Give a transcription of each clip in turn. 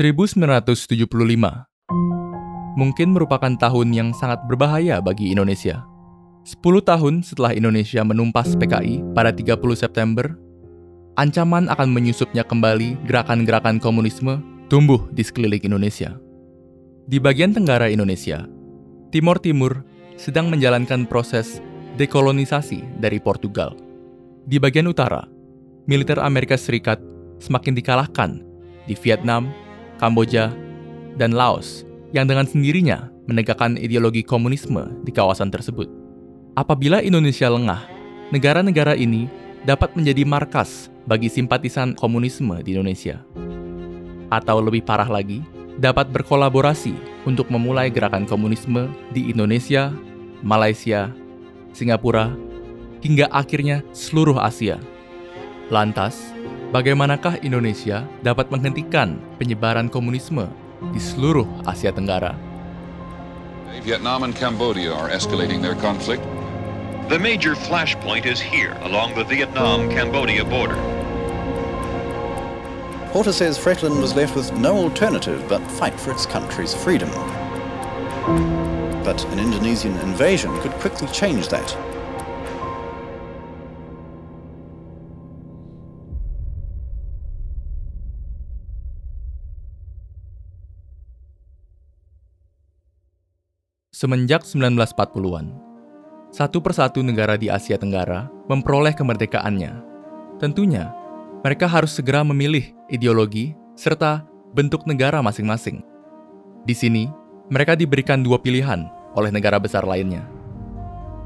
1975 mungkin merupakan tahun yang sangat berbahaya bagi Indonesia. 10 tahun setelah Indonesia menumpas PKI pada 30 September, ancaman akan menyusupnya kembali gerakan-gerakan komunisme tumbuh di sekeliling Indonesia. Di bagian tenggara Indonesia, Timur Timur sedang menjalankan proses dekolonisasi dari Portugal. Di bagian utara, militer Amerika Serikat semakin dikalahkan di Vietnam, Kamboja, dan Laos yang dengan sendirinya menegakkan ideologi komunisme di kawasan tersebut. Apabila Indonesia lengah, negara-negara ini dapat menjadi markas bagi simpatisan komunisme di Indonesia. Atau lebih parah lagi, dapat berkolaborasi untuk memulai gerakan komunisme di Indonesia, Malaysia, Singapura, hingga akhirnya seluruh Asia. Lantas, bagaimanakah Indonesia dapat menghentikan penyebaran komunisme di seluruh Asia Tenggara? Vietnam and Cambodia are escalating their conflict. The major flashpoint is here along the Vietnam-Cambodia border. Porter says Fretland was left with no alternative but fight for its country's freedom. But an Indonesian invasion could quickly change that. Semenjak 1940-an, satu persatu negara di Asia Tenggara memperoleh kemerdekaannya. Tentunya, mereka harus segera memilih ideologi serta bentuk negara masing-masing. Di sini, mereka diberikan dua pilihan oleh negara besar lainnya.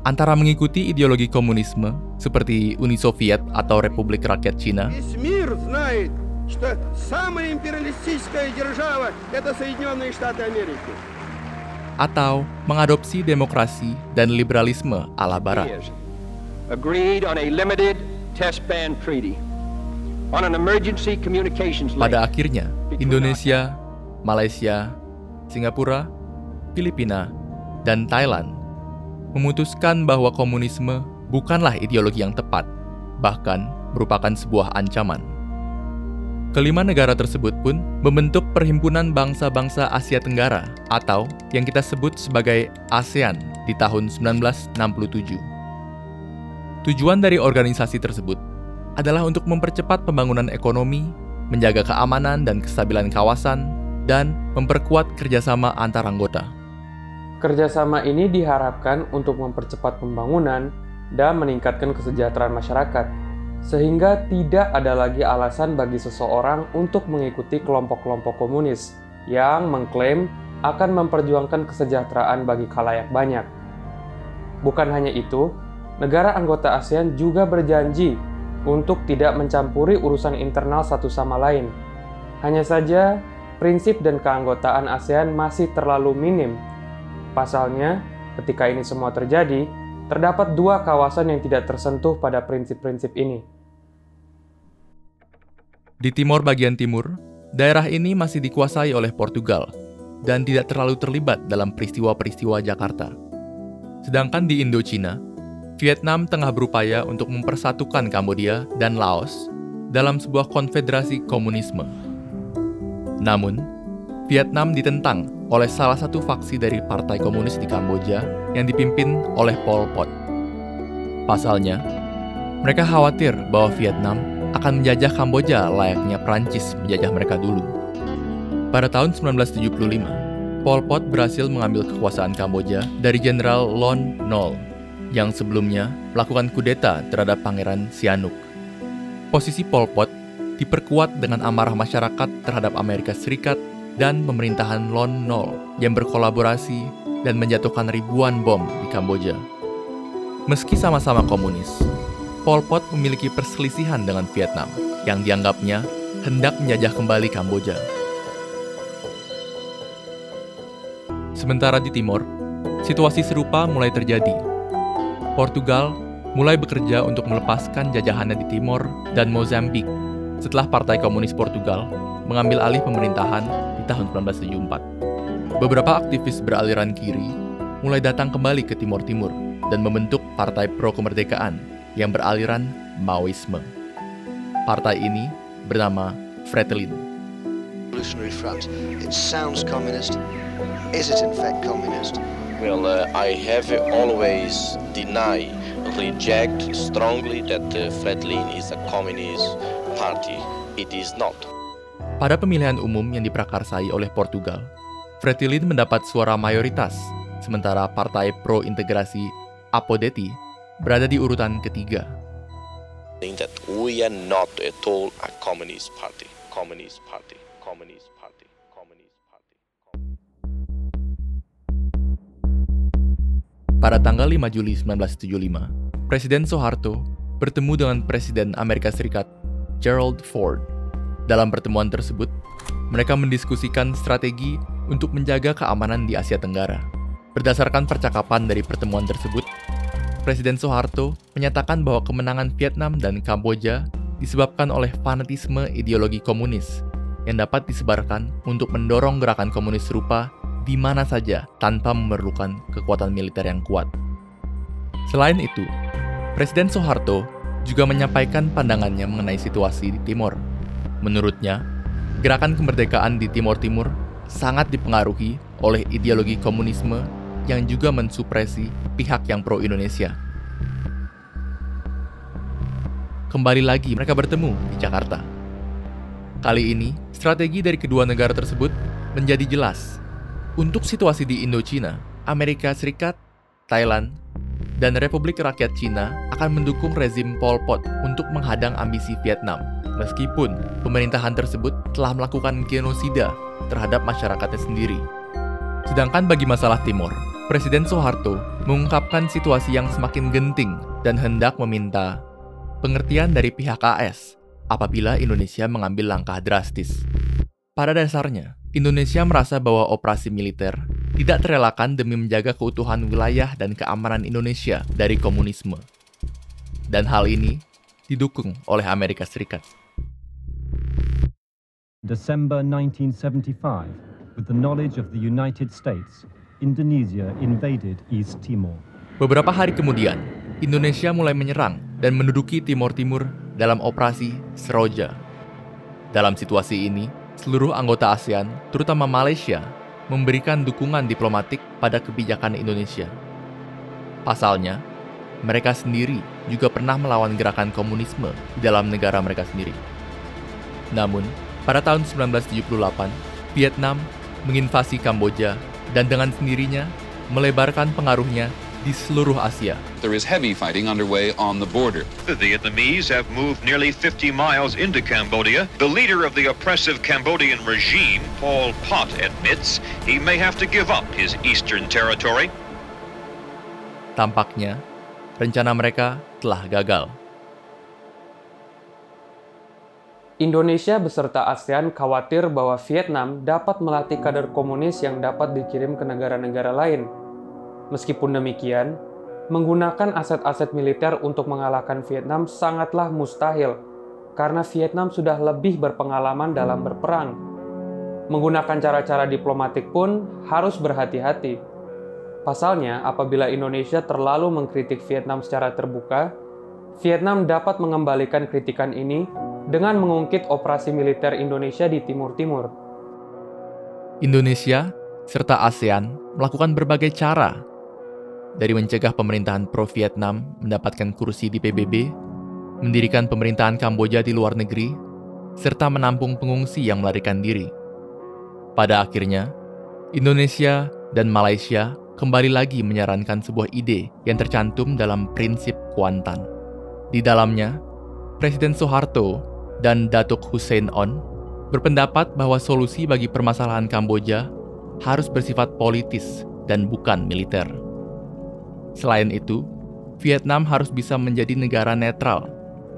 Antara mengikuti ideologi komunisme seperti Uni Soviet atau Republik Rakyat Cina, Весь мир знает, что самая империалистическая держава – это Соединенные Штаты Америки. atau mengadopsi demokrasi dan liberalisme ala Barat. Pada akhirnya, Indonesia, Malaysia, Singapura, Filipina, dan Thailand memutuskan bahwa komunisme bukanlah ideologi yang tepat, bahkan merupakan sebuah ancaman. Kelima negara tersebut pun membentuk Perhimpunan Bangsa-Bangsa Asia Tenggara atau yang kita sebut sebagai ASEAN di tahun 1967. Tujuan dari organisasi tersebut adalah untuk mempercepat pembangunan ekonomi, menjaga keamanan dan kestabilan kawasan, dan memperkuat kerjasama antar anggota. Kerjasama ini diharapkan untuk mempercepat pembangunan dan meningkatkan kesejahteraan masyarakat, sehingga tidak ada lagi alasan bagi seseorang untuk mengikuti kelompok-kelompok komunis yang mengklaim akan memperjuangkan kesejahteraan bagi khalayak banyak. Bukan hanya itu, negara anggota ASEAN juga berjanji untuk tidak mencampuri urusan internal satu sama lain. Hanya saja, prinsip dan keanggotaan ASEAN masih terlalu minim. Pasalnya, ketika ini semua terjadi, terdapat dua kawasan yang tidak tersentuh pada prinsip-prinsip ini. Di timur bagian timur, daerah ini masih dikuasai oleh Portugal dan tidak terlalu terlibat dalam peristiwa-peristiwa Jakarta. Sedangkan di Indochina, Vietnam tengah berupaya untuk mempersatukan Kambodia dan Laos dalam sebuah konfederasi komunisme. Namun, Vietnam ditentang oleh salah satu faksi dari Partai Komunis di Kamboja yang dipimpin oleh Pol Pot. Pasalnya, mereka khawatir bahwa Vietnam akan menjajah Kamboja layaknya Prancis menjajah mereka dulu. Pada tahun 1975, Pol Pot berhasil mengambil kekuasaan Kamboja dari Jenderal Lon Nol yang sebelumnya melakukan kudeta terhadap Pangeran Sihanouk. Posisi Pol Pot diperkuat dengan amarah masyarakat terhadap Amerika Serikat dan pemerintahan Lon Nol yang berkolaborasi dan menjatuhkan ribuan bom di Kamboja. Meski sama-sama komunis, Pol Pot memiliki perselisihan dengan Vietnam yang dianggapnya hendak menjajah kembali Kamboja. Sementara di timur, situasi serupa mulai terjadi. Portugal mulai bekerja untuk melepaskan jajahannya di timur dan Mozambik setelah Partai Komunis Portugal mengambil alih pemerintahan di tahun 1974. Beberapa aktivis beraliran kiri mulai datang kembali ke Timur Timur dan membentuk Partai Pro Kemerdekaan yang beraliran Maoisme. Partai ini bernama Fretilin. Revolutionary Front. It sounds communist. Is it in fact communist? Well, uh, I have always denied, reject strongly that Fredlin is a communist party. It is not. Pada pemilihan umum yang diprakarsai oleh Portugal, Fretilin mendapat suara mayoritas, sementara partai pro-integrasi Apodeti berada di urutan ketiga. That we are not at all a communist party. Communist party. Communist party. Communist party. Pada tanggal 5 Juli 1975, Presiden Soeharto bertemu dengan Presiden Amerika Serikat Gerald Ford. Dalam pertemuan tersebut, mereka mendiskusikan strategi untuk menjaga keamanan di Asia Tenggara. Berdasarkan percakapan dari pertemuan tersebut, Presiden Soeharto menyatakan bahwa kemenangan Vietnam dan Kamboja disebabkan oleh fanatisme ideologi komunis yang dapat disebarkan untuk mendorong gerakan komunis serupa di mana saja tanpa memerlukan kekuatan militer yang kuat. Selain itu, Presiden Soeharto juga menyampaikan pandangannya mengenai situasi di Timor. Menurutnya, gerakan kemerdekaan di Timor Timur sangat dipengaruhi oleh ideologi komunisme yang juga mensupresi pihak yang pro-Indonesia. Kembali lagi mereka bertemu di Jakarta. Kali ini, strategi dari kedua negara tersebut menjadi jelas. Untuk situasi di Indochina, Amerika Serikat, Thailand, dan Republik Rakyat Cina akan mendukung rezim Pol Pot untuk menghadang ambisi Vietnam, meskipun pemerintahan tersebut telah melakukan genosida terhadap masyarakatnya sendiri. Sedangkan bagi masalah Timur, Presiden Soeharto mengungkapkan situasi yang semakin genting dan hendak meminta pengertian dari pihak AS apabila Indonesia mengambil langkah drastis. Pada dasarnya, Indonesia merasa bahwa operasi militer tidak terelakkan demi menjaga keutuhan wilayah dan keamanan Indonesia dari komunisme. Dan hal ini didukung oleh Amerika Serikat. December 1975, with the knowledge of the United States, Indonesia invaded East Timor. Beberapa hari kemudian, Indonesia mulai menyerang dan menduduki Timor Timur dalam operasi Seroja. Dalam situasi ini, seluruh anggota ASEAN, terutama Malaysia, memberikan dukungan diplomatik pada kebijakan Indonesia. Pasalnya, mereka sendiri juga pernah melawan gerakan komunisme di dalam negara mereka sendiri. Namun, pada tahun 1978, Vietnam menginvasi Kamboja dan dengan sendirinya melebarkan pengaruhnya di seluruh Asia. There is heavy fighting underway on the border. The Vietnamese have moved nearly 50 miles into Cambodia. The leader of the oppressive Cambodian regime, Paul Pot, admits he may have to give up his eastern territory. Tampaknya, rencana mereka telah gagal. Indonesia beserta ASEAN khawatir bahwa Vietnam dapat melatih kader komunis yang dapat dikirim ke negara-negara lain. Meskipun demikian, menggunakan aset-aset militer untuk mengalahkan Vietnam sangatlah mustahil, karena Vietnam sudah lebih berpengalaman dalam berperang. Menggunakan cara-cara diplomatik pun harus berhati-hati. Pasalnya, apabila Indonesia terlalu mengkritik Vietnam secara terbuka, Vietnam dapat mengembalikan kritikan ini dengan mengungkit operasi militer Indonesia di Timur Timur. Indonesia serta ASEAN melakukan berbagai cara dari mencegah pemerintahan pro-Vietnam mendapatkan kursi di PBB, mendirikan pemerintahan Kamboja di luar negeri, serta menampung pengungsi yang melarikan diri. Pada akhirnya, Indonesia dan Malaysia kembali lagi menyarankan sebuah ide yang tercantum dalam prinsip Kuantan. Di dalamnya, Presiden Soeharto dan Datuk Hussein On berpendapat bahwa solusi bagi permasalahan Kamboja harus bersifat politis dan bukan militer. Selain itu, Vietnam harus bisa menjadi negara netral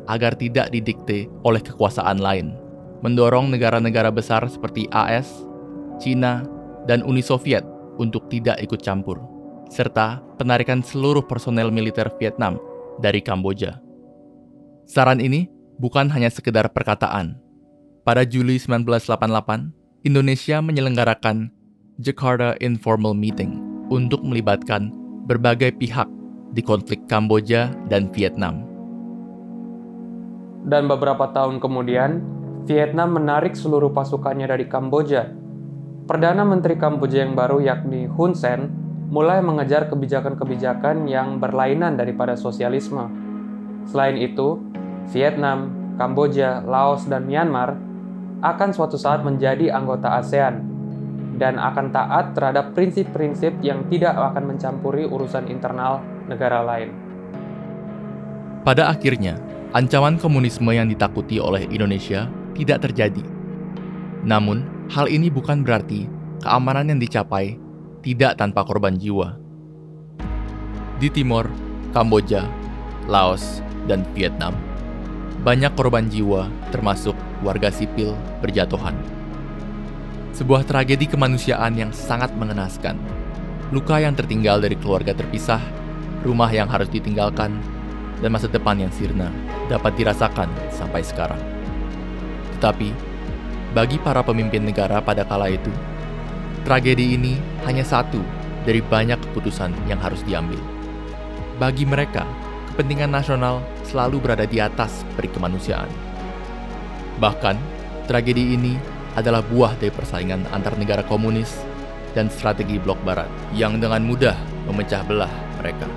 agar tidak didikte oleh kekuasaan lain, mendorong negara-negara besar seperti AS, China, dan Uni Soviet untuk tidak ikut campur, serta penarikan seluruh personel militer Vietnam dari Kamboja. Saran ini bukan hanya sekedar perkataan. Pada Juli 1988, Indonesia menyelenggarakan Jakarta Informal Meeting untuk melibatkan berbagai pihak di konflik Kamboja dan Vietnam. Dan beberapa tahun kemudian, Vietnam menarik seluruh pasukannya dari Kamboja. Perdana Menteri Kamboja yang baru yakni Hun Sen mulai mengejar kebijakan-kebijakan yang berlainan daripada sosialisme. Selain itu, Vietnam, Kamboja, Laos, dan Myanmar akan suatu saat menjadi anggota ASEAN dan akan taat terhadap prinsip-prinsip yang tidak akan mencampuri urusan internal negara lain. Pada akhirnya, ancaman komunisme yang ditakuti oleh Indonesia tidak terjadi. Namun, hal ini bukan berarti keamanan yang dicapai tidak tanpa korban jiwa. Di Timor, Kamboja, Laos, dan Vietnam, banyak korban jiwa termasuk warga sipil berjatuhan. Sebuah tragedi kemanusiaan yang sangat mengenaskan. Luka yang tertinggal dari keluarga terpisah, rumah yang harus ditinggalkan, dan masa depan yang sirna dapat dirasakan sampai sekarang. Tetapi, bagi para pemimpin negara pada kala itu, Tragedi ini hanya satu dari banyak keputusan yang harus diambil. Bagi mereka, kepentingan nasional selalu berada di atas perikemanusiaan. Bahkan, tragedi ini adalah buah dari persaingan antar negara komunis dan strategi blok barat yang dengan mudah memecah belah mereka.